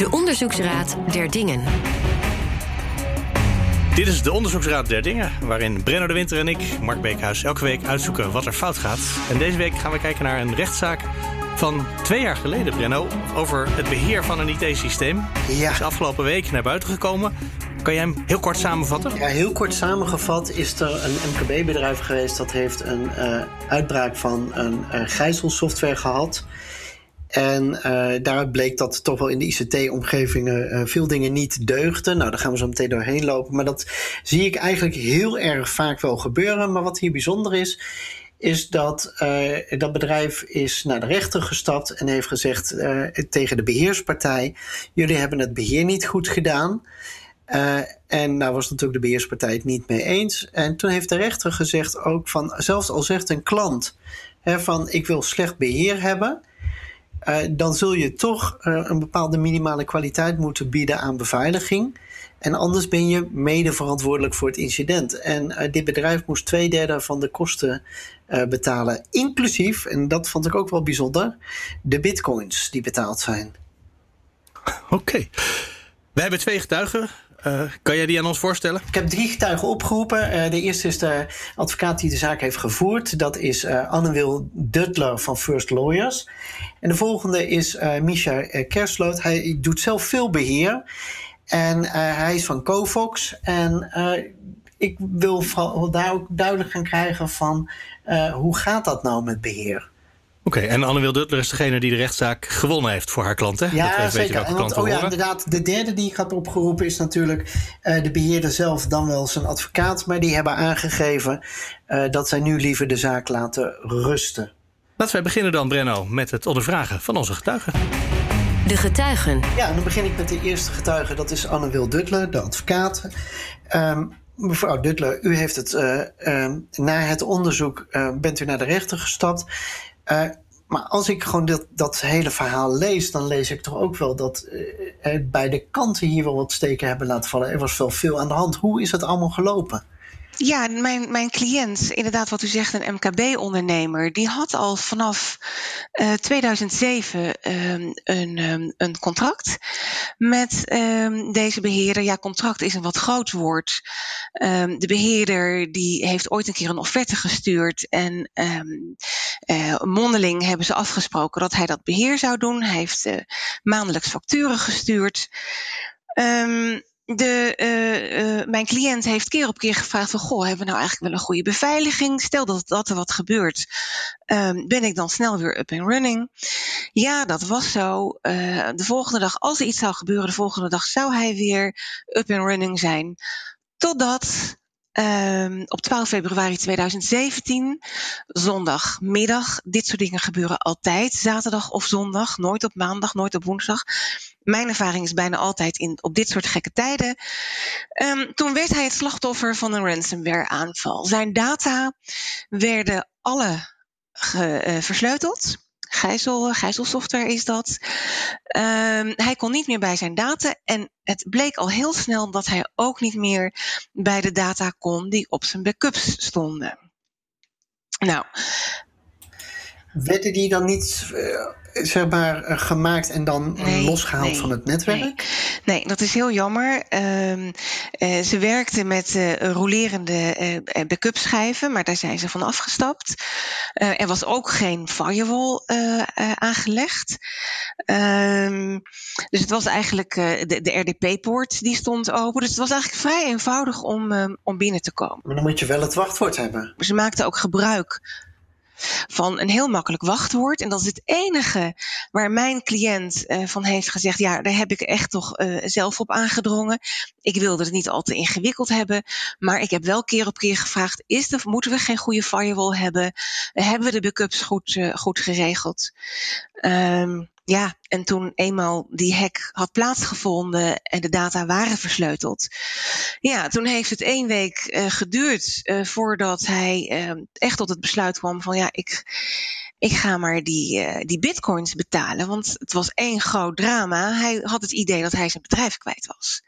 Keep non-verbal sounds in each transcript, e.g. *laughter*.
De Onderzoeksraad der Dingen. Dit is de Onderzoeksraad der Dingen, waarin Brenno de Winter en ik, Mark Beekhuis, elke week uitzoeken wat er fout gaat. En deze week gaan we kijken naar een rechtszaak van twee jaar geleden, Brenno, over het beheer van een IT-systeem. Ja. is afgelopen week naar buiten gekomen. Kan jij hem heel kort samenvatten? Ja, heel kort samengevat is er een MKB-bedrijf geweest dat heeft een uh, uitbraak van een uh, gijzelsoftware gehad. En uh, daaruit bleek dat toch wel in de ICT-omgevingen uh, veel dingen niet deugden. Nou, daar gaan we zo meteen doorheen lopen. Maar dat zie ik eigenlijk heel erg vaak wel gebeuren. Maar wat hier bijzonder is, is dat uh, dat bedrijf is naar de rechter gestapt en heeft gezegd tegen de beheerspartij: jullie hebben het beheer niet goed gedaan. En daar was natuurlijk de beheerspartij het niet mee eens. En toen heeft de rechter gezegd ook van, zelfs al zegt een klant hè, van ik wil slecht beheer hebben, uh, dan zul je toch uh, een bepaalde minimale kwaliteit moeten bieden aan beveiliging. En anders ben je mede verantwoordelijk voor het incident. En dit bedrijf moest twee derde van de kosten betalen, inclusief, en dat vond ik ook wel bijzonder, de bitcoins die betaald zijn. Oké. We hebben twee getuigen. Uh, kan jij die aan ons voorstellen? Ik heb drie getuigen opgeroepen. Uh, de eerste is de advocaat die de zaak heeft gevoerd. Dat is uh, Anne-Wil Duttler van First Lawyers. En de volgende is Misha Kersloot. Hij doet zelf veel beheer. En hij is van Covox. En ik wil daar ook duidelijk gaan krijgen van hoe gaat dat nou met beheer? Oké, okay, en Anne-Wil Duttler is degene die de rechtszaak gewonnen heeft voor haar klant, hè? Ja, dat zeker. En want, oh ja, inderdaad, de derde die ik had opgeroepen is natuurlijk uh, de beheerder zelf, dan wel zijn advocaat. Maar die hebben aangegeven uh, dat zij nu liever de zaak laten rusten. Laten wij beginnen dan, Brenno, met het ondervragen van onze getuigen. De getuigen. Ja, en dan begin ik met de eerste getuige. Dat is Anne-Wil Duttler, de advocaat. Um, Mevrouw Duttler, u heeft het uh, uh, na het onderzoek uh, bent u naar de rechter gestapt. Uh, maar als ik gewoon dat, dat hele verhaal lees, dan lees ik toch ook wel dat uh, beide kanten hier wel wat steken hebben laten vallen. Er was wel veel aan de hand. Hoe is het allemaal gelopen? Ja, mijn, mijn cliënt, inderdaad wat u zegt, een MKB-ondernemer, die had al vanaf uh, 2007 um, een, um, een contract met um, deze beheerder. Ja, contract is een wat groot woord. de beheerder die heeft ooit een keer een offerte gestuurd en uh, mondeling hebben ze afgesproken dat hij dat beheer zou doen. Hij heeft uh, maandelijks facturen gestuurd. De, uh, mijn cliënt heeft keer op keer gevraagd van... goh, hebben we nou eigenlijk wel een goede beveiliging? Stel dat, er wat gebeurt, um, ben ik dan snel weer up and running? Ja, dat was zo. Uh, de volgende dag, als er iets zou gebeuren... de volgende dag zou hij weer up and running zijn. Totdat Um, op 12 februari 2017, zondagmiddag. Dit soort dingen gebeuren altijd, zaterdag of zondag, nooit op maandag, nooit op woensdag. Mijn ervaring is bijna altijd in, op dit soort gekke tijden. Um, toen werd hij het slachtoffer van een ransomware aanval. Zijn data werden alle ge, uh, versleuteld. Gijzel, gijzelsoftware is dat. Um, hij kon niet meer bij zijn data en het bleek al heel snel dat hij ook niet meer bij de data kon die op zijn backups stonden. Nou. Werden die dan niet uh, zeg maar, gemaakt en dan nee, losgehaald nee, van het netwerk? Nee, nee dat is heel jammer. Um, uh, ze werkten met uh, rolerende uh, backup schijven, maar daar zijn ze van afgestapt. er was ook geen firewall aangelegd. Um, dus het was eigenlijk de, de RDP-poort die stond open. Dus het was eigenlijk vrij eenvoudig om, um, om binnen te komen. Maar dan moet je wel het wachtwoord hebben. Ze maakten ook gebruik van een heel makkelijk wachtwoord. En dat is het enige waar mijn cliënt uh, van heeft gezegd: ja, daar heb ik echt toch uh, zelf op aangedrongen. Ik wilde het niet al te ingewikkeld hebben, maar ik heb wel keer op keer gevraagd: is er, moeten we geen goede firewall hebben? Hebben we de backups goed, uh, goed geregeld? Um, ja, en toen eenmaal die hack had plaatsgevonden en de data waren versleuteld. Ja, toen heeft het één week uh, geduurd uh, voordat hij uh, echt tot het besluit kwam van ja, ik, ik ga maar die, die bitcoins betalen. Want het was één groot drama. Hij had het idee dat hij zijn bedrijf kwijt was.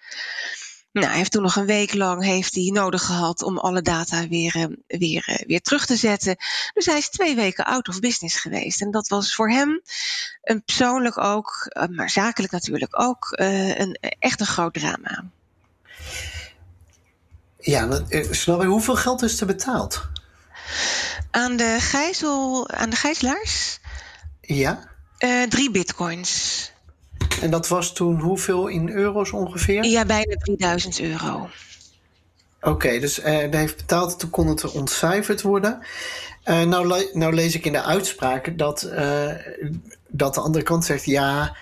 Nou, hij heeft toen nog een week lang heeft hij nodig gehad om alle data weer, eh, weer, eh, weer terug te zetten. Dus hij is twee weken out of business geweest. En dat was voor hem een persoonlijk ook, eh, maar zakelijk natuurlijk ook, een, echt een groot drama. Ja, snap hoeveel geld is er betaald? Aan de, gijzel, aan de gijzelaars? Ja. drie bitcoins. En dat was toen hoeveel in euro's ongeveer? Ja, bijna 3000 euro. Oké, dus uh, hij heeft betaald, toen kon het ontcijferd worden. Uh, nou, nou, lees ik in de uitspraak dat, uh, dat de andere kant zegt ja,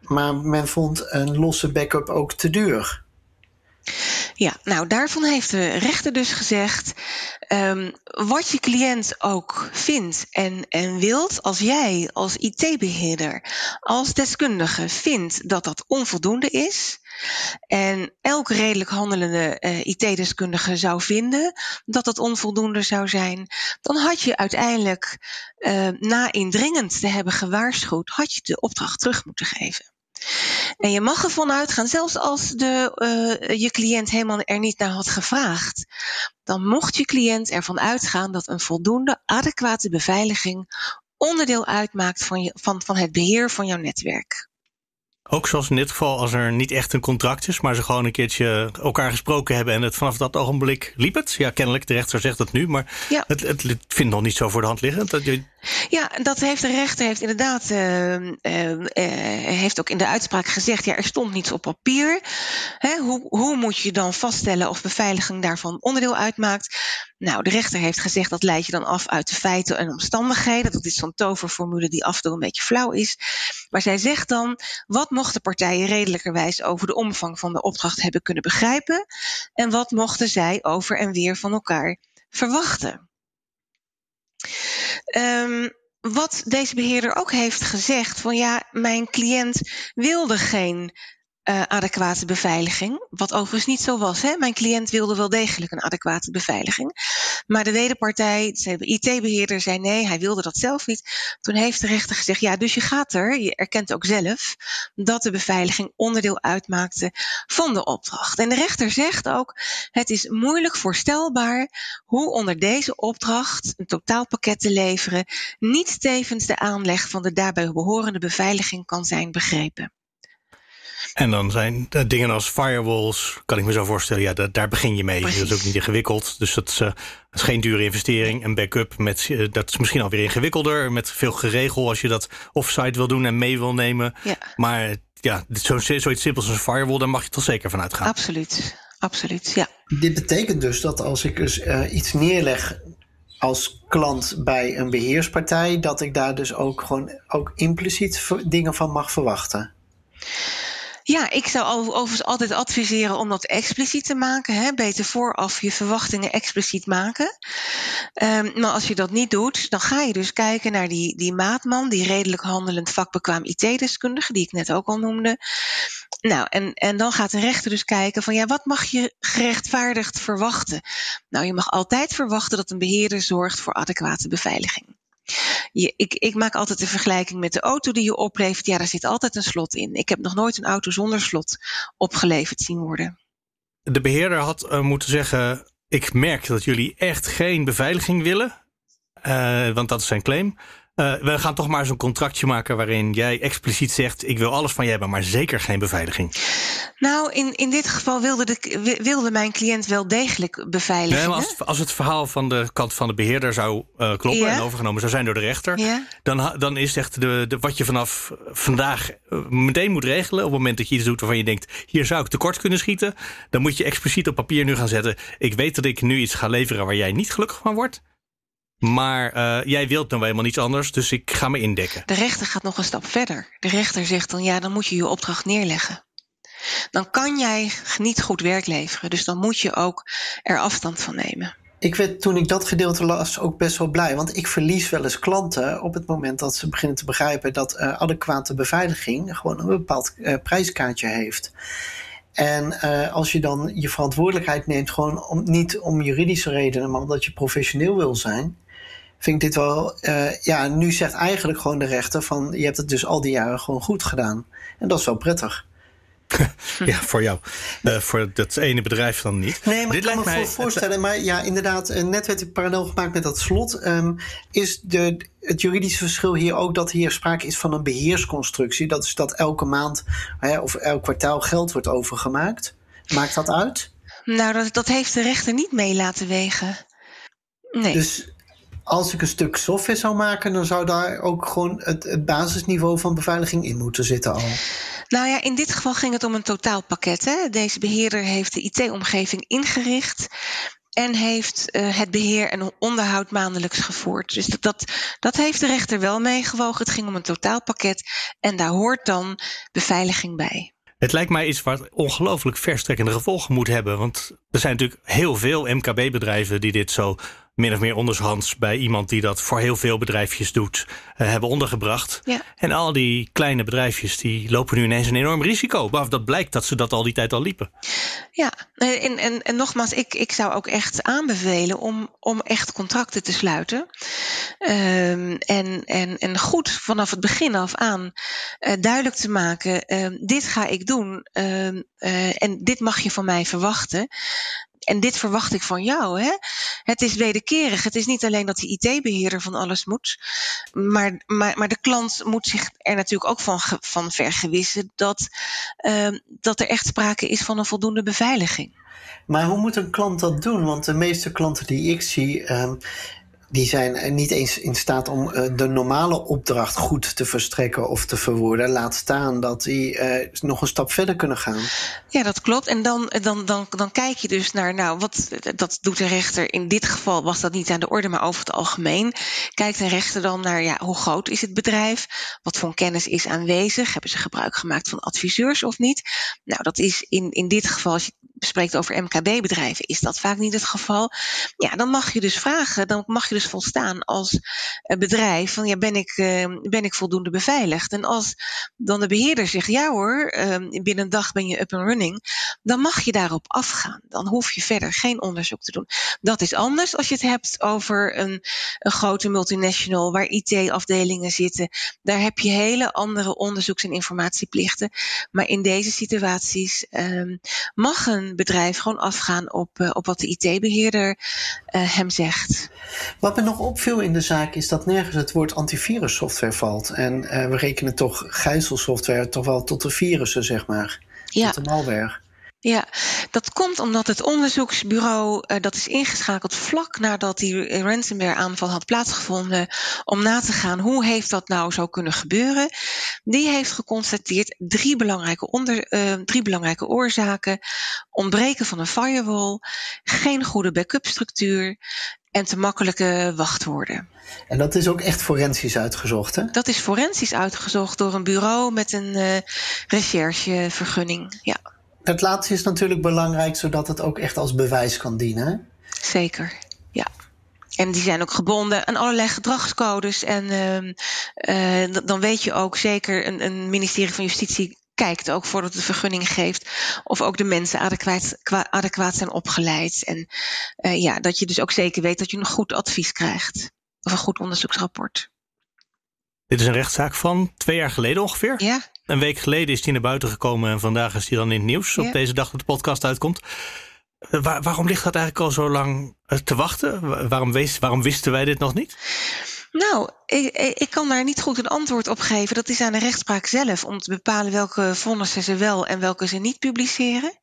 maar men vond een losse backup ook te duur. Ja, nou daarvan heeft de rechter dus gezegd: um, wat je cliënt ook vindt en, en wilt, als jij als IT-beheerder, als deskundige vindt dat dat onvoldoende is. En elke redelijk handelende uh, IT-deskundige zou vinden dat dat onvoldoende zou zijn, dan had je uiteindelijk, uh, na indringend te hebben gewaarschuwd, had je de opdracht terug moeten geven. En je mag ervan uitgaan, zelfs als de, uh, je cliënt helemaal er niet naar had gevraagd, dan mocht je cliënt ervan uitgaan dat een voldoende adequate beveiliging onderdeel uitmaakt van, je, van, van het beheer van jouw netwerk. Ook zoals in dit geval, als er niet echt een contract is, maar ze gewoon een keertje elkaar gesproken hebben en het vanaf dat ogenblik liep het. Ja, kennelijk, de rechter zegt dat nu, maar ja. het, het, vindt nog niet zo voor de hand liggend. Dat je ja, dat heeft de rechter heeft inderdaad uh, uh, heeft ook in de uitspraak gezegd. Ja, er stond niets op papier. Hè, hoe, hoe moet je dan vaststellen of beveiliging daarvan onderdeel uitmaakt? Nou, de rechter heeft gezegd dat leid je dan af uit de feiten en omstandigheden. Dat is zo'n toverformule die af en toe een beetje flauw is. Maar zij zegt dan, wat mochten partijen redelijkerwijs over de omvang van de opdracht hebben kunnen begrijpen? En wat mochten zij over en weer van elkaar verwachten? Um, wat deze beheerder ook heeft gezegd: van ja, mijn cliënt wilde geen uh, adequate beveiliging. Wat overigens niet zo was. Hè? Mijn cliënt wilde wel degelijk een adequate beveiliging. Maar de wederpartij, de IT-beheerder, zei nee, hij wilde dat zelf niet. Toen heeft de rechter gezegd: ja, dus je gaat er, je erkent ook zelf dat de beveiliging onderdeel uitmaakte van de opdracht. En de rechter zegt ook: het is moeilijk voorstelbaar hoe onder deze opdracht een totaalpakket te leveren niet tevens de aanleg van de daarbij behorende beveiliging kan zijn begrepen. En dan zijn dingen als firewalls, kan ik me zo voorstellen, ja, daar begin je mee. Dat is ook niet ingewikkeld. Dus dat is, uh, is geen dure investering. En backup, met, uh, dat is misschien alweer ingewikkelder. Met veel geregel als je dat offsite wil doen en mee wil nemen. Ja. Maar ja, zo, zoiets simpels als een firewall, daar mag je toch zeker van uitgaan. Absoluut, absoluut, ja. Dit betekent dus dat als ik dus uh, iets neerleg als klant bij een beheerspartij, dat ik daar dus ook gewoon ook impliciet dingen van mag verwachten. Ja, ik zou overigens altijd adviseren om dat expliciet te maken. Hè? Beter vooraf je verwachtingen expliciet maken. Um, maar als je dat niet doet, dan ga je dus kijken naar die, die maatman, die redelijk handelend vakbekwaam IT-deskundige, die ik net ook al noemde. Nou, en, en dan gaat de rechter dus kijken van ja, wat mag je gerechtvaardigd verwachten? Nou, je mag altijd verwachten dat een beheerder zorgt voor adequate beveiliging. Je, ik, ik, maak altijd de vergelijking met de auto die je oplevert. Ja, daar zit altijd een slot in. Ik heb nog nooit een auto zonder slot opgeleverd zien worden. De beheerder had uh, moeten zeggen: Ik merk dat jullie echt geen beveiliging willen. Uh, want dat is zijn claim. Uh, we gaan toch maar zo'n contractje maken waarin jij expliciet zegt: Ik wil alles van je hebben, maar zeker geen beveiliging. Nou, in, in dit geval wilde, de, wilde mijn cliënt wel degelijk beveiligen. Nee, maar als, als het verhaal van de kant van de beheerder zou uh, kloppen en overgenomen zou zijn door de rechter, ja. dan, dan is echt de, de, wat je vanaf vandaag uh, meteen moet regelen. Op het moment dat je iets doet waarvan je denkt: hier zou ik tekort kunnen schieten, dan moet je expliciet op papier nu gaan zetten. Ik weet dat ik nu iets ga leveren waar jij niet gelukkig van wordt. Maar uh, jij wilt nou helemaal niets anders, dus ik ga me indekken. De rechter gaat nog een stap verder. De rechter zegt dan ja, dan moet je je opdracht neerleggen. Dan kan jij niet goed werk leveren, dus dan moet je ook er afstand van nemen. Ik werd toen ik dat gedeelte las ook best wel blij. Want ik verlies wel eens klanten op het moment dat ze beginnen te begrijpen dat uh, adequate beveiliging gewoon een bepaald uh, prijskaartje heeft. En uh, als je dan je verantwoordelijkheid neemt, gewoon om, niet om juridische redenen, maar omdat je professioneel wil zijn, vind ik dit wel. Uh, ja, nu zegt eigenlijk gewoon de rechter van je hebt het dus al die jaren gewoon goed gedaan. En dat is wel prettig. *laughs* ja, voor jou. Uh, voor dat ene bedrijf dan niet. Nee, maar Dit ik kan me mij... voorstellen. Maar ja, inderdaad, net werd ik parallel gemaakt met dat slot. Um, is de, het juridische verschil hier ook dat hier sprake is van een beheersconstructie? Dat is dat elke maand hè, of elk kwartaal geld wordt overgemaakt. Maakt dat uit? Nou, dat, dat heeft de rechter niet mee laten wegen. Nee. Dus als ik een stuk software zou maken, dan zou daar ook gewoon het, het basisniveau van beveiliging in moeten zitten al. Nou ja, in dit geval ging het om een totaalpakket. Hè. Deze beheerder heeft de IT-omgeving ingericht en heeft uh, het beheer en onderhoud maandelijks gevoerd. Dus dat, dat, dat heeft de rechter wel meegewogen. Het ging om een totaalpakket en daar hoort dan beveiliging bij. Het lijkt mij iets wat ongelooflijk verstrekkende gevolgen moet hebben. Want er zijn natuurlijk heel veel MKB-bedrijven die dit zo min of meer ondershands bij iemand die dat voor heel veel bedrijfjes doet, uh, hebben ondergebracht. Ja. En al die kleine bedrijfjes die lopen nu ineens een enorm risico. Maar dat blijkt dat ze dat al die tijd al liepen. Ja, en, en, en nogmaals, ik, ik zou ook echt aanbevelen om, om echt contracten te sluiten. Um, en, en, en goed vanaf het begin af aan uh, duidelijk te maken: uh, dit ga ik doen uh, en dit mag je van mij verwachten en dit verwacht ik van jou. Hè? Het is wederkerig. Het is niet alleen dat die IT-beheerder van alles moet. Maar, maar, maar de klant moet zich er natuurlijk ook van, van vergewissen dat, uh, dat er echt sprake is van een voldoende beveiliging. Maar hoe moet een klant dat doen? Want de meeste klanten die ik zie, uh, die zijn niet eens in staat om uh, de normale opdracht goed te verstrekken of te verwoorden. Laat staan dat die uh, nog een stap verder kunnen gaan. Ja, dat klopt. En dan, dan, dan, dan kijk je dus naar, nou, wat dat doet de rechter. In dit geval was dat niet aan de orde, maar over het algemeen. Kijkt de rechter dan naar, ja, hoe groot is het bedrijf? Wat voor kennis is aanwezig? Hebben ze gebruik gemaakt van adviseurs of niet? Nou, dat is in, in dit geval, als je spreekt over MKB-bedrijven, is dat vaak niet het geval. Ja, dan mag je dus vragen, dan mag je dus volstaan als bedrijf van ja, ben ik, uh, ben ik voldoende beveiligd? En als dan de beheerder zegt ja hoor, uh, binnen een dag ben je up and running, dan mag je daarop afgaan. Dan hoef je verder geen onderzoek te doen. Dat is anders als je het hebt over een, een grote multinational waar IT-afdelingen zitten. Daar heb je hele andere onderzoeks- en informatieplichten. Maar in deze situaties uh, mag een bedrijf gewoon afgaan op, uh, op wat de IT-beheerder uh, hem zegt. Wat me nog opviel in de zaak is dat nergens het woord antivirussoftware valt. En uh, we rekenen toch gijzelsoftware toch wel tot de virussen, zeg maar. Ja. Tot de malware. Ja, dat komt omdat het onderzoeksbureau uh, dat is ingeschakeld vlak nadat die ransomware-aanval had plaatsgevonden, om na te gaan hoe heeft dat nou zo kunnen gebeuren. Die heeft geconstateerd drie belangrijke, onder, uh, drie belangrijke oorzaken: ontbreken van een firewall, geen goede backup structuur en te makkelijke wachtwoorden. En dat is ook echt forensisch uitgezocht, hè? Dat is forensisch uitgezocht door een bureau met een uh, recherchevergunning. Ja. Het laatste is natuurlijk belangrijk, zodat het ook echt als bewijs kan dienen. Zeker, ja. En die zijn ook gebonden aan allerlei gedragscodes. En uh, uh, dan weet je ook zeker, een, een ministerie van Justitie kijkt ook voordat het de vergunning geeft. Of ook de mensen adequaat, adequaat zijn opgeleid. En uh, ja, dat je dus ook zeker weet dat je een goed advies krijgt. Of een goed onderzoeksrapport. Dit is een rechtszaak van twee jaar geleden ongeveer. Ja. Een week geleden is die naar buiten gekomen en vandaag is die dan in het nieuws. Op deze dag dat de podcast uitkomt. Waar, waarom ligt dat eigenlijk al zo lang eh, te wachten? Waarom, waarom wisten wij dit nog niet? Nou, ik, ik, kan daar niet goed een antwoord op geven. Dat is aan de rechtspraak zelf om te bepalen welke vonnissen ze wel en welke ze niet publiceren.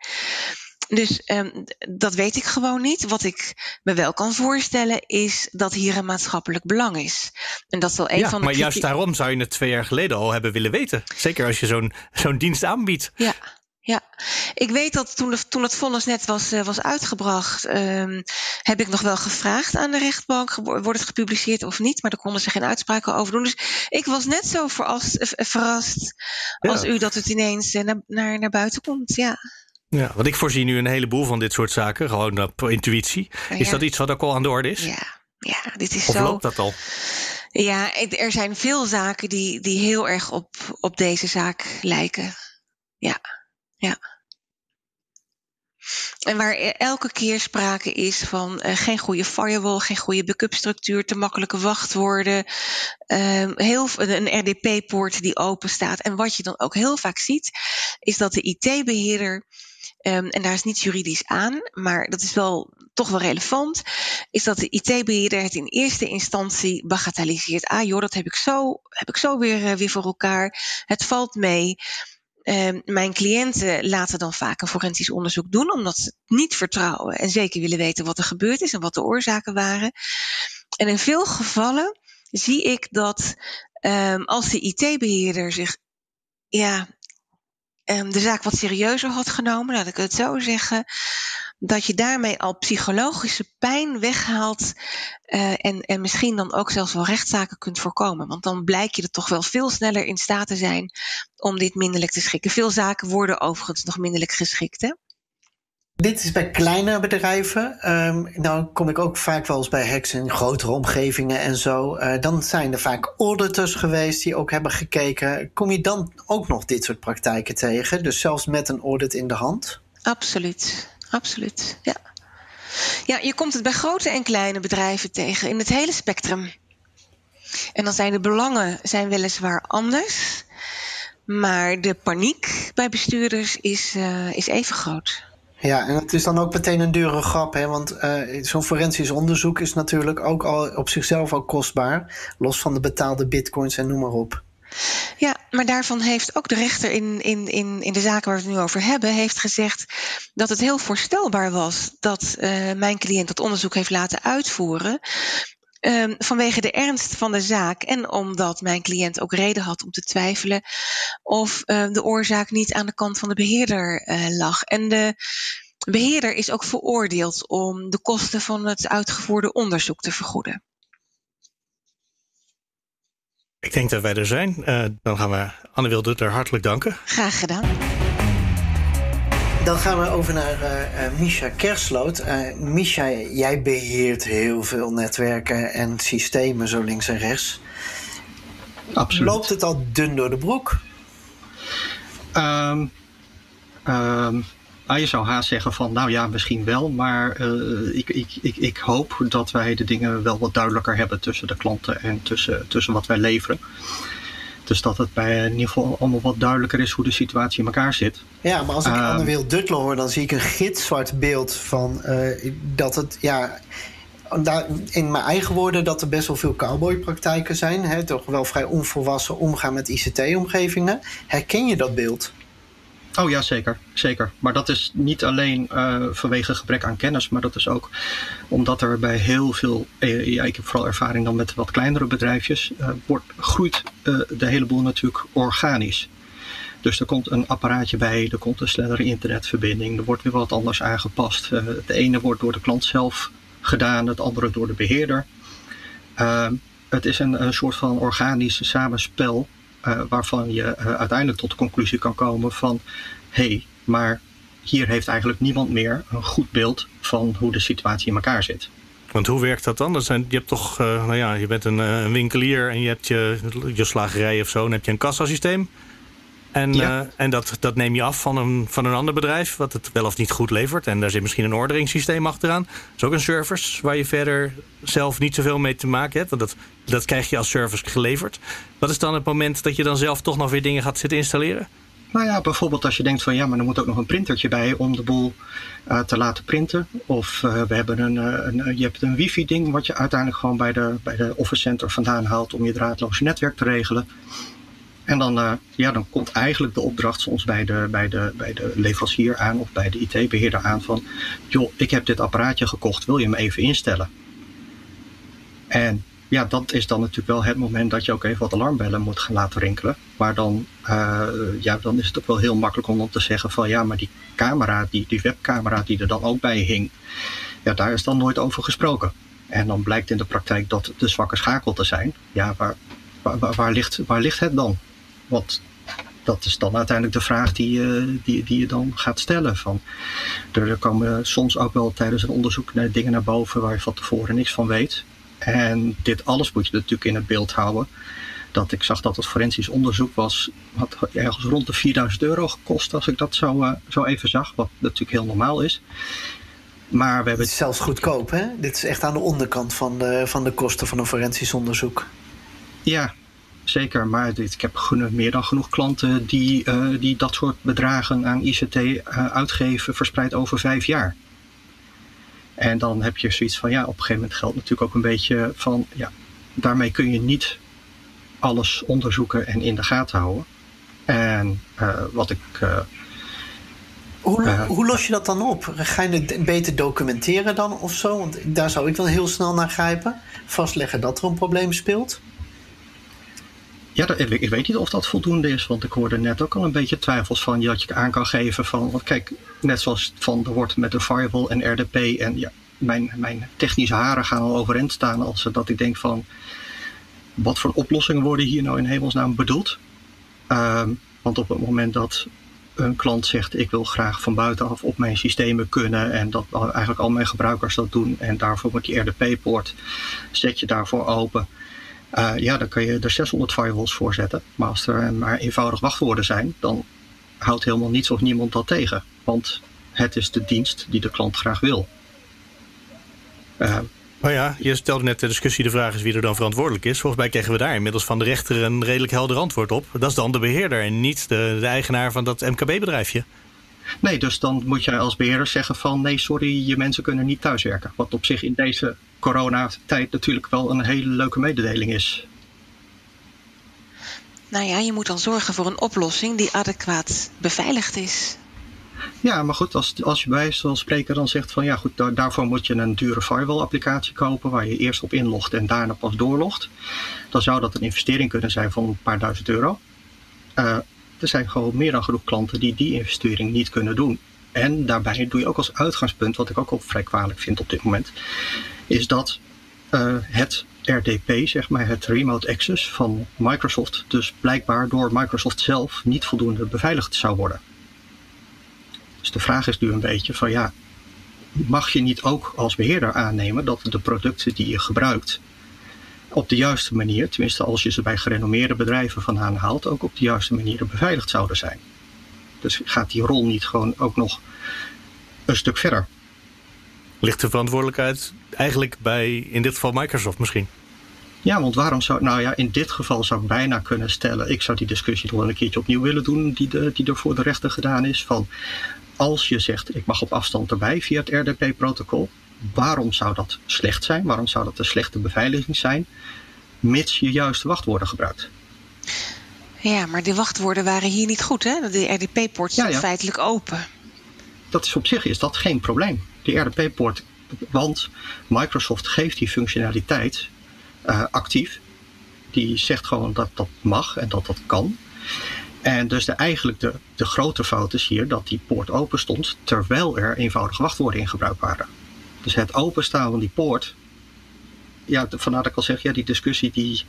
Dus um, dat weet ik gewoon niet. Wat ik me wel kan voorstellen is dat hier een maatschappelijk belang is. En dat zal een ja, van de. Maar juist daarom zou je het twee jaar geleden al hebben willen weten. Zeker als je zo'n zo'n dienst aanbiedt. Ja. Ja, ik weet dat toen, de, toen het vonnis net was, uh, was uitgebracht, um, heb ik nog wel gevraagd aan de rechtbank: wordt het gepubliceerd of niet? Maar daar konden ze geen uitspraken over doen. Dus ik was net zo verrast, uh, verrast als u dat het ineens uh, naar, naar, naar buiten komt. Ja. Ja, want ik voorzie nu een heleboel van dit soort zaken, gewoon op intuïtie. Ja. Is dat iets wat ook al aan de orde is? Ja, ja dit is of zo. loopt dat al? Ja, er zijn veel zaken die, die heel erg op, op deze zaak lijken. Ja, ja. En waar elke keer sprake is van uh, geen goede firewall, geen goede backup structuur, te makkelijke wachtwoorden, uh, heel, een RDP-poort die open staat. En wat je dan ook heel vaak ziet, is dat de IT-beheerder Um, en daar is niets juridisch aan, maar dat is wel toch wel relevant, is dat de IT-beheerder het in eerste instantie bagatelliseert. Ah joh, dat heb ik zo, heb ik zo weer, uh, weer voor elkaar. Het valt mee. Uh, mijn cliënten laten dan vaak een forensisch onderzoek doen, omdat ze het niet vertrouwen en zeker willen weten wat er gebeurd is en wat de oorzaken waren. En in veel gevallen zie ik dat um, als de IT-beheerder zich ja, um, de zaak wat serieuzer had genomen, laat ik het zo zeggen, dat je daarmee al psychologische pijn weghaalt uh, en, en misschien dan ook zelfs wel rechtszaken kunt voorkomen. Want dan blijk je er toch wel veel sneller in staat te zijn om dit minderlijk te schikken. Veel zaken worden overigens nog minderlijk geschikt. Dit is bij kleine bedrijven. Um, nou kom ik ook vaak wel eens bij hacks in grotere omgevingen en zo. Uh, dan zijn er vaak auditors geweest die ook hebben gekeken. Kom je dan ook nog dit soort praktijken tegen? Dus zelfs met een audit in de hand? Absoluut, absoluut. Ja. Ja, je komt het bij grote en kleine bedrijven tegen in het hele spectrum. En dan zijn de belangen zijn weliswaar anders. Maar de paniek bij bestuurders is, uh, is even groot. Ja, en het is dan ook meteen een dure grap, hè? want uh, zo'n forensisch onderzoek is natuurlijk ook al op zichzelf al kostbaar, los van de betaalde bitcoins en noem maar op. Ja, maar daarvan heeft ook de rechter in, in, in, in de zaken waar we het nu over hebben, heeft gezegd dat het heel voorstelbaar was dat uh, mijn cliënt dat onderzoek heeft laten uitvoeren. Um, vanwege de ernst van de zaak en omdat mijn cliënt ook reden had om te twijfelen of uh, de oorzaak niet aan de kant van de beheerder uh, lag. En de beheerder is ook veroordeeld om de kosten van het uitgevoerde onderzoek te vergoeden. Ik denk dat wij er zijn. Uh, dan gaan we Anne Wilde hartelijk danken. Graag gedaan. Dan gaan we over naar uh, Misha Kersloot. Uh, Misha, jij beheert heel veel netwerken en systemen zo links en rechts. Absoluut. Loopt het al dun door de broek? Um, um, ah, je zou haast zeggen van, nou ja, misschien wel. Maar ik, ik, ik, ik hoop dat wij de dingen wel wat duidelijker hebben tussen de klanten en tussen, tussen wat wij leveren. Dus dat het bij in ieder geval allemaal wat duidelijker is hoe de situatie in elkaar zit. Ja, maar als ik um, Anne Wil Duttler hoor, dan zie ik een gitzwart beeld van uh, dat het, ja, in mijn eigen woorden, dat er best wel veel cowboypraktijken zijn. Hè, toch wel vrij onvolwassen omgaan met ICT-omgevingen. Herken je dat beeld? Oh ja, zeker. zeker. Maar dat is niet alleen uh, vanwege gebrek aan kennis, maar dat is ook omdat er bij heel veel, uh, ja, ik heb vooral ervaring dan met wat kleinere bedrijfjes, uh, wordt, groeit de hele boel natuurlijk organisch. Dus er komt een apparaatje bij, er komt een snellere internetverbinding, er wordt weer wat anders aangepast. het ene wordt door de klant zelf gedaan, het andere door de beheerder. het is een, een soort van organisch samenspel waarvan je uh, uiteindelijk tot de conclusie kan komen van hé, hey, maar hier heeft eigenlijk niemand meer een goed beeld van hoe de situatie in elkaar zit. Want hoe werkt dat dan? je hebt toch, uh, nou ja, je bent een, winkelier en je hebt je, je slagerij of zo, dan heb je een kassasysteem. En, ja. uh, en dat, dat neem je af van een, van een ander bedrijf, wat het wel of niet goed levert. En daar zit misschien een orderingssysteem achteraan. Dat is ook een service waar je verder zelf niet zoveel mee te maken hebt. Want dat, dat krijg je als service geleverd. Wat is dan het moment dat je dan zelf toch nog weer dingen gaat zitten installeren? Nou ja, bijvoorbeeld als je denkt van ja, maar er moet ook nog een printertje bij om de boel uh, te laten printen. Of uh, we hebben een, een, je hebt een wifi-ding wat je uiteindelijk gewoon bij de, bij de office center vandaan haalt om je draadloze netwerk te regelen. En dan, uh, ja, dan komt eigenlijk de opdracht soms bij de, bij, de, bij de leverancier aan of bij de IT-beheerder aan van, joh, ik heb dit apparaatje gekocht, wil je hem even instellen? En ja, dat is dan natuurlijk wel het moment dat je ook even wat alarmbellen moet gaan laten rinkelen. Maar dan, uh, ja, dan is het ook wel heel makkelijk om dan te zeggen van ja, maar die camera, die, die webcamera die er dan ook bij hing, ja, daar is dan nooit over gesproken. En dan blijkt in de praktijk dat de zwakke schakel te zijn. Ja, waar, waar, waar, ligt, waar ligt het dan? Want dat is dan uiteindelijk de vraag die, uh, die, die je dan gaat stellen. Van, er komen soms ook wel tijdens een onderzoek naar dingen naar boven waar je van tevoren niks van weet. En dit alles moet je natuurlijk in het beeld houden. dat ik zag dat het forensisch onderzoek was, had ergens rond de 4000 euro gekost als ik dat zo, uh, zo even zag, wat natuurlijk heel normaal is. Maar we hebben... Het is zelfs goedkoop, hè? Dit is echt aan de onderkant van de, van de kosten van een forensisch onderzoek. Ja, zeker. Maar dit, ik heb meer dan genoeg klanten die, uh, die dat soort bedragen aan ICT uh, uitgeven verspreid over vijf jaar. En dan heb je zoiets van, ja, op een gegeven moment geldt natuurlijk ook een beetje van, ja, daarmee kun je niet alles onderzoeken en in de gaten houden. En uh, wat ik. Uh, hoe, uh, hoe, los je dat dan op? Ga je het beter documenteren dan of zo? Want daar zou ik dan heel snel naar grijpen. Vastleggen dat er een probleem speelt. Ja, ik weet niet of dat voldoende is, want ik hoorde net ook al een beetje twijfels van dat je aan kan geven van, want kijk, net zoals van er wordt met een firewall en RDP en ja, mijn, mijn technische haren gaan al overeind staan als dat ik denk van, wat voor oplossingen worden hier nou in hemelsnaam bedoeld? Uh, want op het moment dat een klant zegt ik wil graag van buitenaf op mijn systemen kunnen en dat eigenlijk al mijn gebruikers dat doen en daarvoor moet die RDP-poort zet je daarvoor open. Uh, ja, dan kun je er 600 firewalls voor zetten. Maar als er maar eenvoudig wachtwoorden zijn, dan houdt helemaal niets of niemand dat tegen. Want het is de dienst die de klant graag wil. Uh, ja, je stelde net de discussie, de vraag is wie er dan verantwoordelijk is. Volgens mij kregen we daar inmiddels van de rechter een redelijk helder antwoord op. Dat is dan de beheerder en niet de eigenaar van dat MKB-bedrijfje. Nee, dus dan moet jij als beheerder zeggen van nee, sorry, je mensen kunnen niet thuiswerken. Wat op zich in deze coronatijd natuurlijk wel een hele leuke mededeling is. Nou ja, je moet dan zorgen voor een oplossing die adequaat beveiligd is. Ja, maar goed, als, als je bij zoals spreker dan zegt van ja goed, daar, daarvoor moet je een dure firewall applicatie kopen waar je eerst op inlogt en daarna pas doorlogt. Dan zou dat een investering kunnen zijn van een paar duizend euro. Uh, er zijn gewoon meer dan genoeg klanten die die investering niet kunnen doen. En daarbij doe je ook als uitgangspunt, wat ik ook al vrij kwalijk vind op dit moment, is dat uh, het RDP, zeg maar, het Remote Access van Microsoft, dus blijkbaar door Microsoft zelf niet voldoende beveiligd zou worden. Dus de vraag is nu een beetje van ja, mag je niet ook als beheerder aannemen dat de producten die je gebruikt op de juiste manier, tenminste als je ze bij gerenommeerde bedrijven vandaan haalt, ook op de juiste manier beveiligd zouden zijn. Dus gaat die rol niet gewoon ook nog een stuk verder? Ligt de verantwoordelijkheid eigenlijk bij, in dit geval Microsoft misschien? Ja, want waarom zou, nou ja, in dit geval zou ik bijna kunnen stellen, ik zou die discussie nog wel een keertje opnieuw willen doen, die, de, die er voor de rechter gedaan is, van als je zegt ik mag op afstand erbij via het RDP-protocol, waarom zou dat slecht zijn? Waarom zou dat een slechte beveiliging zijn? Mits je juiste wachtwoorden gebruikt. Ja, maar die wachtwoorden waren hier niet goed, hè? De RDP-poort staat ja, ja. feitelijk open. Dat is op zich is dat geen probleem. Die RDP-poort, want Microsoft geeft die functionaliteit uh, actief. Die zegt gewoon dat dat mag en dat dat kan. En dus de, eigenlijk de, de grote fout is hier dat die poort open stond terwijl er eenvoudige wachtwoorden in gebruik waren. Dus het openstaan van die poort, ja, vandaar dat ik al zeg, ja, die discussie die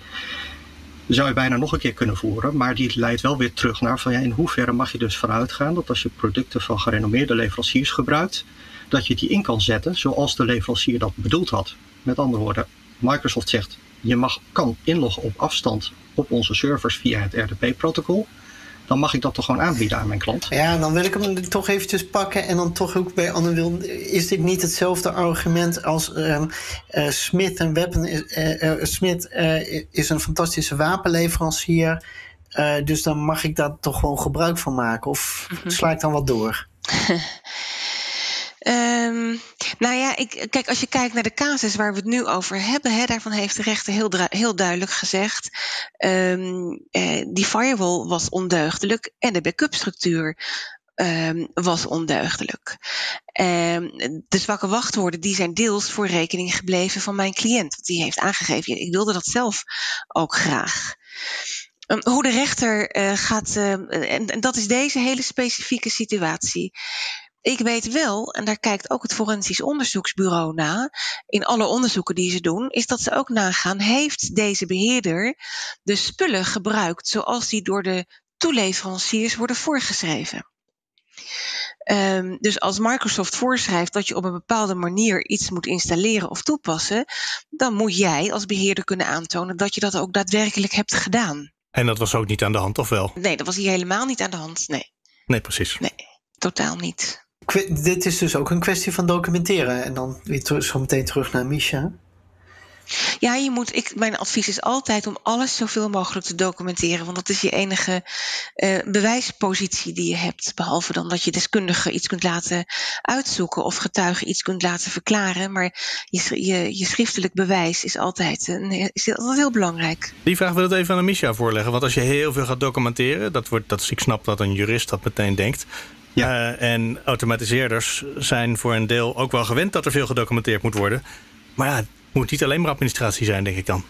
zou je bijna nog een keer kunnen voeren, maar die leidt wel weer terug naar van ja, in hoeverre mag je dus vanuit gaan dat als je producten van gerenommeerde leveranciers gebruikt, dat je die in kan zetten zoals de leverancier dat bedoeld had. Met andere woorden, Microsoft zegt je mag, kan inloggen op afstand op onze servers via het RDP-protocol dan mag ik dat toch gewoon aanbieden aan mijn klant. Ja, dan wil ik hem toch eventjes pakken en dan toch ook bij Anne Wil. Is dit niet hetzelfde argument als um, uh, Smith en Weapon? Uh, uh, Smith is een fantastische wapenleverancier. dus dan mag ik daar toch gewoon gebruik van maken? Of mhm. sla ik dan wat door? *laughs* Um, nou ja, ik, kijk, als je kijkt naar de casus waar we het nu over hebben, hè, daarvan heeft de rechter heel, heel duidelijk gezegd: um, eh, die firewall was ondeugdelijk en de backup structuur um, was ondeugdelijk. De zwakke wachtwoorden die zijn deels voor rekening gebleven van mijn cliënt. Die heeft aangegeven, ik wilde dat zelf ook graag. Hoe de rechter uh, gaat, en, en dat is deze hele specifieke situatie. Ik weet wel, en daar kijkt ook het Forensisch Onderzoeksbureau na, in alle onderzoeken die ze doen, is dat ze ook nagaan, heeft deze beheerder de spullen gebruikt zoals die door de toeleveranciers worden voorgeschreven? Ehm, dus als Microsoft voorschrijft dat je op een bepaalde manier iets moet installeren of toepassen, dan moet jij als beheerder kunnen aantonen dat je dat ook daadwerkelijk hebt gedaan. En dat was ook niet aan de hand, of wel? Nee, dat was hier helemaal niet aan de hand. Nee. Nee, precies. Nee, totaal niet. Dit is dus ook een kwestie van documenteren. En dan weer zo meteen terug naar Misha. Ja, je moet, ik, mijn advies is altijd om alles zoveel mogelijk te documenteren. Want dat is je enige uh, bewijspositie die je hebt. Behalve dan dat je deskundigen iets kunt laten uitzoeken of getuigen iets kunt laten verklaren. Maar je, je, je schriftelijk bewijs is altijd, uh, is altijd heel belangrijk. Die vraag wil ik even aan Misha voorleggen. Want als je heel veel gaat documenteren, dat wordt, dat, ik snap dat een jurist dat meteen denkt. Ja. Uh, en automatiseerders zijn voor een deel ook wel gewend dat er veel gedocumenteerd moet worden. Maar ja, moet niet alleen maar administratie zijn, denk ik dan.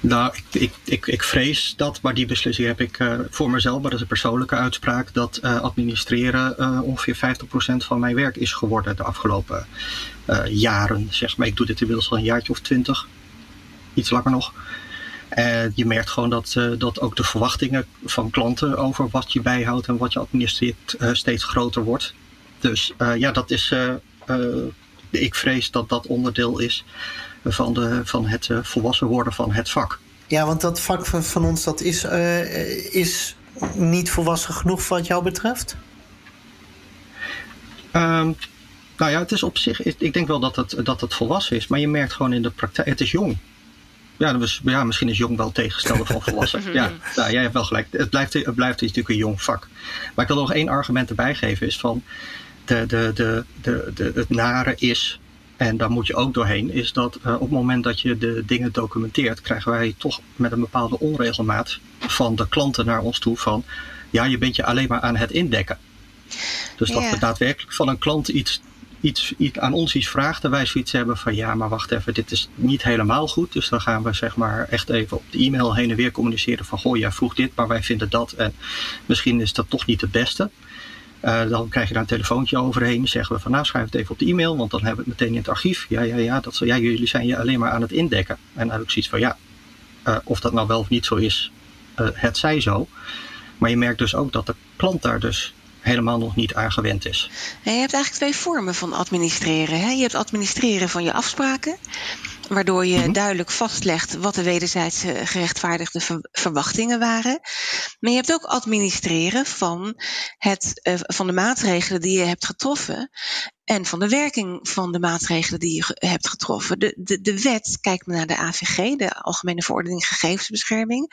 Nou, ik, ik, ik, ik vrees dat, maar die beslissing heb ik uh, voor mezelf, maar dat is een persoonlijke uitspraak, dat uh, administreren uh, ongeveer 50% van mijn werk is geworden de afgelopen jaren. Zeg maar, ik doe dit inmiddels al een jaartje of twintig, iets langer nog. En je merkt gewoon dat, dat ook de verwachtingen van klanten over wat je bijhoudt en wat je administreert steeds groter wordt. Dus ja, dat is. ik vrees dat dat onderdeel is van, de, van het volwassen worden van het vak. Ja, want dat vak van, van ons dat is, is niet volwassen genoeg wat jou betreft? Um, nou ja, het is op zich. Ik denk wel dat het, dat het volwassen is, maar je merkt gewoon in de praktijk. Het is jong. Ja, dus, ja misschien is jong wel tegengestelde van volwassen. *laughs* ja, ja, jij hebt wel gelijk. Het blijft, het blijft natuurlijk een jong vak. Maar ik wil nog één argument erbij geven: is van de, de, de, de, de, het nare is en daar moet je ook doorheen, is dat uh, op het moment dat je de dingen documenteert, krijgen wij toch met een bepaalde onregelmaat van de klanten naar ons toe van, ja, je bent je alleen maar aan het indekken. Dus dat we daadwerkelijk van een klant iets, iets, iets, aan ons iets vraagt en wij zoiets hebben van, ja, maar wacht even, dit is niet helemaal goed. Dus dan gaan we zeg maar echt even op de e-mail heen en weer communiceren van, goh, jij vroeg dit, maar wij vinden dat en misschien is dat toch niet het beste. Uh, dan krijg je daar een telefoontje overheen. Zeggen we van nou schrijf het even op de e-mail, want dan hebben we het meteen in het archief. Ja, ja, ja, dat, ja jullie zijn je alleen maar aan het indekken. En dan heb zoiets van ja, uh, of dat nou wel of niet zo is, uh, het zij zo. Maar je merkt dus ook dat de klant daar dus helemaal nog niet aan gewend is. je hebt eigenlijk twee vormen van administreren. Hè? Je hebt administreren van je afspraken waardoor je mhm. duidelijk vastlegt wat de wederzijds gerechtvaardigde verwachtingen waren. Maar je hebt ook administreren van, het, uh, van de maatregelen die je hebt getroffen en van de werking van de maatregelen die je hebt getroffen. De, de, de wet, kijk maar naar de AVG, de Algemene Verordening Gegevensbescherming,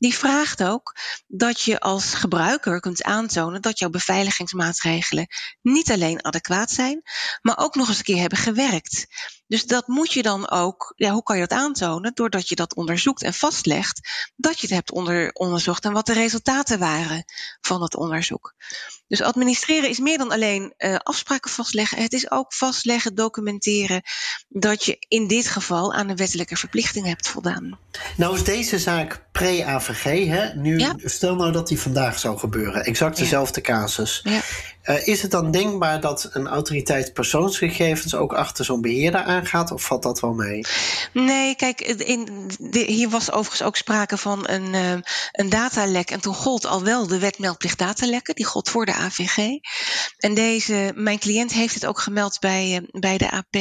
die vraagt ook dat je als gebruiker kunt aantonen dat jouw beveiligingsmaatregelen niet alleen adequaat zijn, maar ook nog eens een keer hebben gewerkt. Dus dat moet je dan ook, ja, hoe kan je dat aantonen? Doordat je dat onderzoekt en vastlegt dat je het hebt onder, onderzocht en wat de resultaten waren van het onderzoek. Dus administreren is meer dan alleen uh, afspraken vastleggen. Het is ook vastleggen, documenteren dat je in dit geval aan de wettelijke verplichting hebt voldaan. Nou is deze zaak pre-AVG, hè? Nu, stel nou dat die vandaag zou gebeuren. Exact dezelfde casus. Ja. Uh, is het dan denkbaar dat een autoriteit persoonsgegevens ook achter zo'n beheerder aangaat, of valt dat wel mee? Nee, kijk, in, hier was overigens ook sprake van een, uh, een datalek. En toen gold al wel de wet meldplicht datalekken, die gold voor de AVG. En deze, mijn cliënt heeft het ook gemeld bij, uh, bij de AP.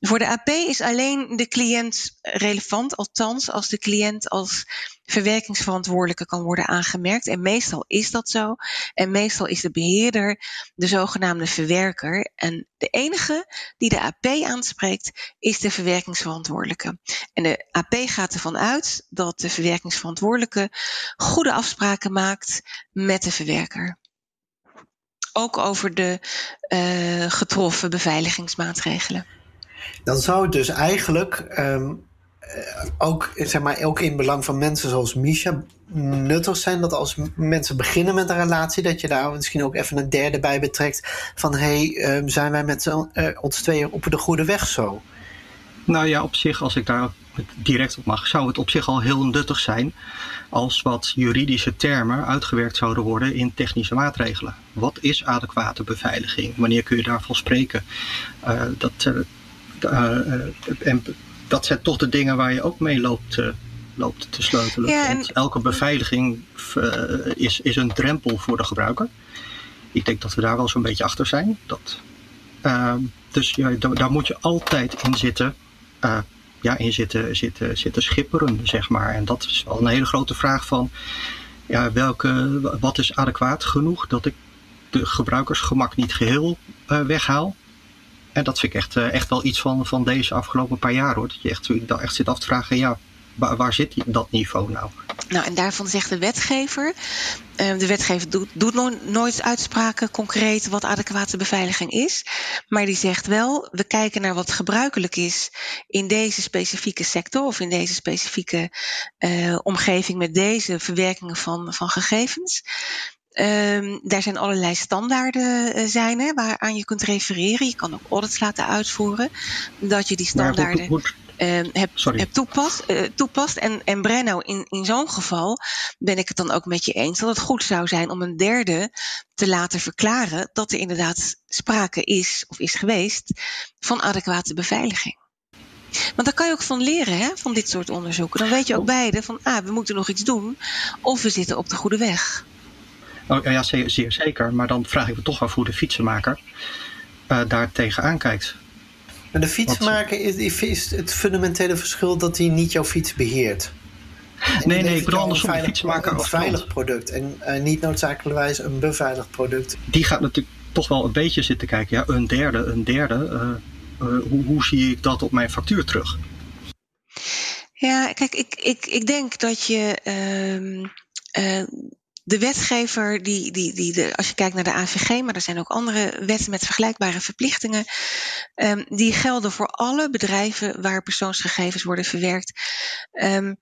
Voor de AP is alleen de cliënt relevant, althans als de cliënt als verwerkingsverantwoordelijke kan worden aangemerkt. En meestal is dat zo. En meestal is de beheerder de zogenaamde verwerker. En de enige die de AP aanspreekt is de verwerkingsverantwoordelijke. En de AP gaat ervan uit dat de verwerkingsverantwoordelijke goede afspraken maakt met de verwerker. Ook over de uh, getroffen beveiligingsmaatregelen. Dan zou het dus eigenlijk um, ook, zeg maar, ook in belang van mensen zoals Misha nuttig zijn dat als mensen beginnen met een relatie, dat je daar misschien ook even een derde bij betrekt. Van hey, um, zijn wij met uh, ons tweeën op de goede weg zo? Nou ja, op zich, als ik daar direct op mag, zou het op zich al heel nuttig zijn als wat juridische termen uitgewerkt zouden worden in technische maatregelen. Wat is adequate beveiliging? Wanneer kun je daarvan spreken? Uh, dat, uh, dat zijn toch de dingen waar je ook mee loopt, uh, loopt te sleutelen. Ja, en... Want elke beveiliging uh, is, is een drempel voor de gebruiker. Ik denk dat we daar wel zo'n beetje achter zijn. Dat, ehm, dus ja, daar moet je altijd in zitten. Uh, ja, in zitten, zitten, zitten schipperen, zeg maar. En dat is wel een hele grote vraag van... Ja, welke, wat is adequaat genoeg dat ik de gebruikersgemak niet geheel weghaal? En dat vind ik echt, echt wel iets van, van deze afgelopen paar jaar hoor. Dat je echt, echt zit af te vragen, ja, waar, zit dat niveau nou? Nou, en daarvan zegt de wetgever. Uh, de wetgever doet, doet no nooit uitspraken concreet wat adequate beveiliging is. Maar die zegt wel: we kijken naar wat gebruikelijk is in deze specifieke sector of in deze specifieke uh, omgeving met deze verwerkingen van, van gegevens. Um, daar zijn allerlei standaarden uh, zijn hè, waaraan je kunt refereren. Je kan ook audits laten uitvoeren. Dat je die standaarden. Hoe, uh, heb, heb toepast, uh, toepast. En, en Brenno, in, in zo'n geval ben ik het dan ook met je eens dat het goed zou zijn om een derde te laten verklaren dat er inderdaad sprake is of is geweest van adequate beveiliging. Want daar kan je ook van leren, hè, van dit soort onderzoeken. Dan weet je ook oh. beide van, ah, we moeten nog iets doen, of we zitten op de goede weg. Oh, ja, zeer, zeer zeker. Maar dan vraag ik me toch af hoe de fietsenmaker uh, daar tegenaan kijkt. Maar de fietsmaker is, is het fundamentele verschil dat hij niet jouw fiets beheert. nee, nee, ik bedoel andersom. Een fietsmaker een veilig product en uh, niet noodzakelijkerwijs een beveiligd product. Die gaat natuurlijk toch wel een beetje zitten kijken. Ja, een derde, een derde. Uh, uh, hoe, hoe zie ik dat op mijn factuur terug? Ja, kijk, ik, ik, ik denk dat je. De wetgever, die, die, die, de, als je kijkt naar de AVG, maar er zijn ook andere wetten met vergelijkbare verplichtingen, um, die gelden voor alle bedrijven waar persoonsgegevens worden verwerkt. Um,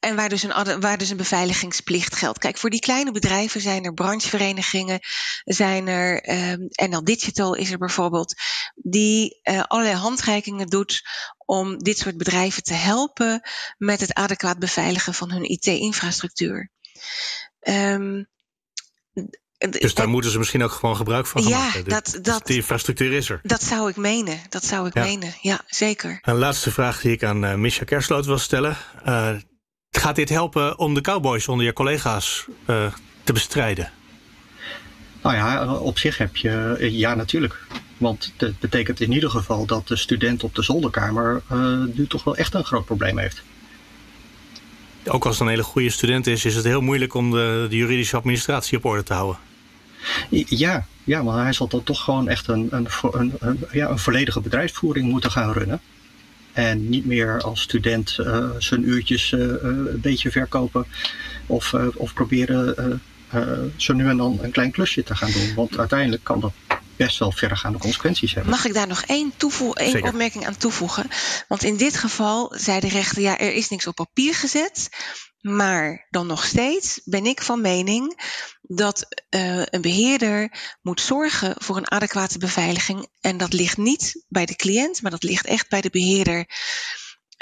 en waar dus, een, waar dus een beveiligingsplicht geldt. Kijk, voor die kleine bedrijven zijn er brancheverenigingen, zijn er um, NL Digital is er bijvoorbeeld, die uh, allerlei handreikingen doet om dit soort bedrijven te helpen met het adequaat beveiligen van hun IT-infrastructuur. Um, dus daar moeten ze misschien ook gewoon gebruik van ja, maken. Ja, dat, dat, die infrastructuur is er. Dat zou ik menen. Dat zou ik ja. menen. Ja, zeker. Een laatste vraag die ik aan uh, Misha Kersloot wil stellen. Uh, gaat dit helpen om de cowboys onder je collega's uh, te bestrijden? Nou ja, op zich heb je ja natuurlijk. Want dat betekent in ieder geval dat de student op de zolderkamer nu toch wel echt een groot probleem heeft ook als het een hele goede student is, is het heel moeilijk om de, de juridische administratie op orde te houden. Ja, ja, maar hij zal dan toch gewoon echt een, een, een, ja, een volledige bedrijfsvoering moeten gaan runnen. En niet meer als student uh, zijn uurtjes uh, een beetje verkopen of, of proberen zo nu en dan een klein klusje te gaan doen. Want uiteindelijk kan dat best wel verregaande consequenties hebben. Mag ik daar nog één, één opmerking aan toevoegen? Want in dit geval zei de rechter, ja, er is niks op papier gezet. Maar dan nog steeds ben ik van mening dat uh, een beheerder moet zorgen voor een adequate beveiliging. En dat ligt niet bij de cliënt, maar dat ligt echt bij de beheerder.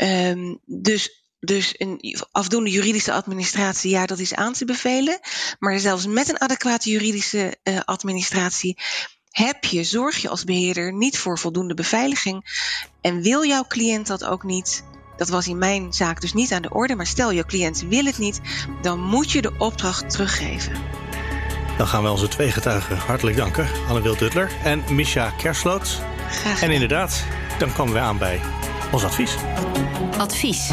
Um, dus dus een afdoende juridische administratie, ja, dat is aan te bevelen. Maar zelfs met een adequate juridische uh, administratie heb je, zorg je als beheerder niet voor voldoende beveiliging en wil jouw cliënt dat ook niet, dat was in mijn zaak dus niet aan de orde, maar stel jouw cliënt wil het niet, dan moet je de opdracht teruggeven. Dan gaan we onze twee getuigen hartelijk danken, Anne Wil Duttler en Misha Kersloot. Graag en inderdaad, dan komen we aan bij ons advies. Advies.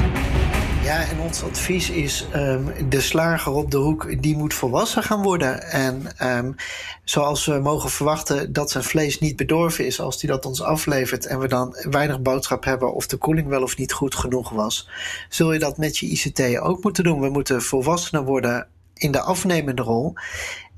Ja, en ons advies is um, de slager op de hoek, die moet volwassen gaan worden. En um, zoals we mogen verwachten dat zijn vlees niet bedorven is als hij dat ons aflevert en we dan weinig boodschap hebben of de koeling wel of niet goed genoeg was, zul je dat met je ICT ook moeten doen. We moeten volwassener worden in de afnemende rol.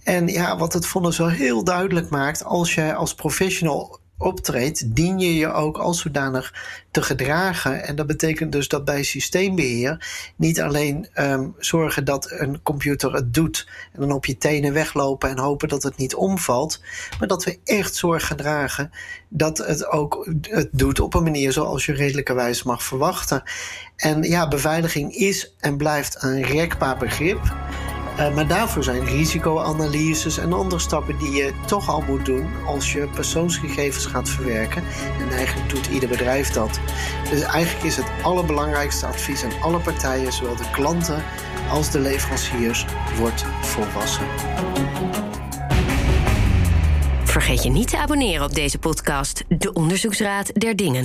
En ja, wat het vonnis wel heel duidelijk maakt, als jij als professional optreedt, dien je je ook als zodanig te gedragen. En dat betekent dus dat bij systeembeheer niet alleen um, zorgen dat een computer het doet en dan op je tenen weglopen en hopen dat het niet omvalt, maar dat we echt zorg dragen dat het ook het doet op een manier zoals je redelijkerwijs mag verwachten. En ja, beveiliging is en blijft een rekbaar begrip. Uh, maar daarvoor zijn risicoanalyses en andere stappen die je toch al moet doen als je persoonsgegevens gaat verwerken. En eigenlijk doet ieder bedrijf dat. Dus eigenlijk is het allerbelangrijkste advies aan alle partijen, zowel de klanten als de leveranciers, wordt volwassen. Vergeet je niet te abonneren op deze podcast, De Onderzoeksraad der Dingen.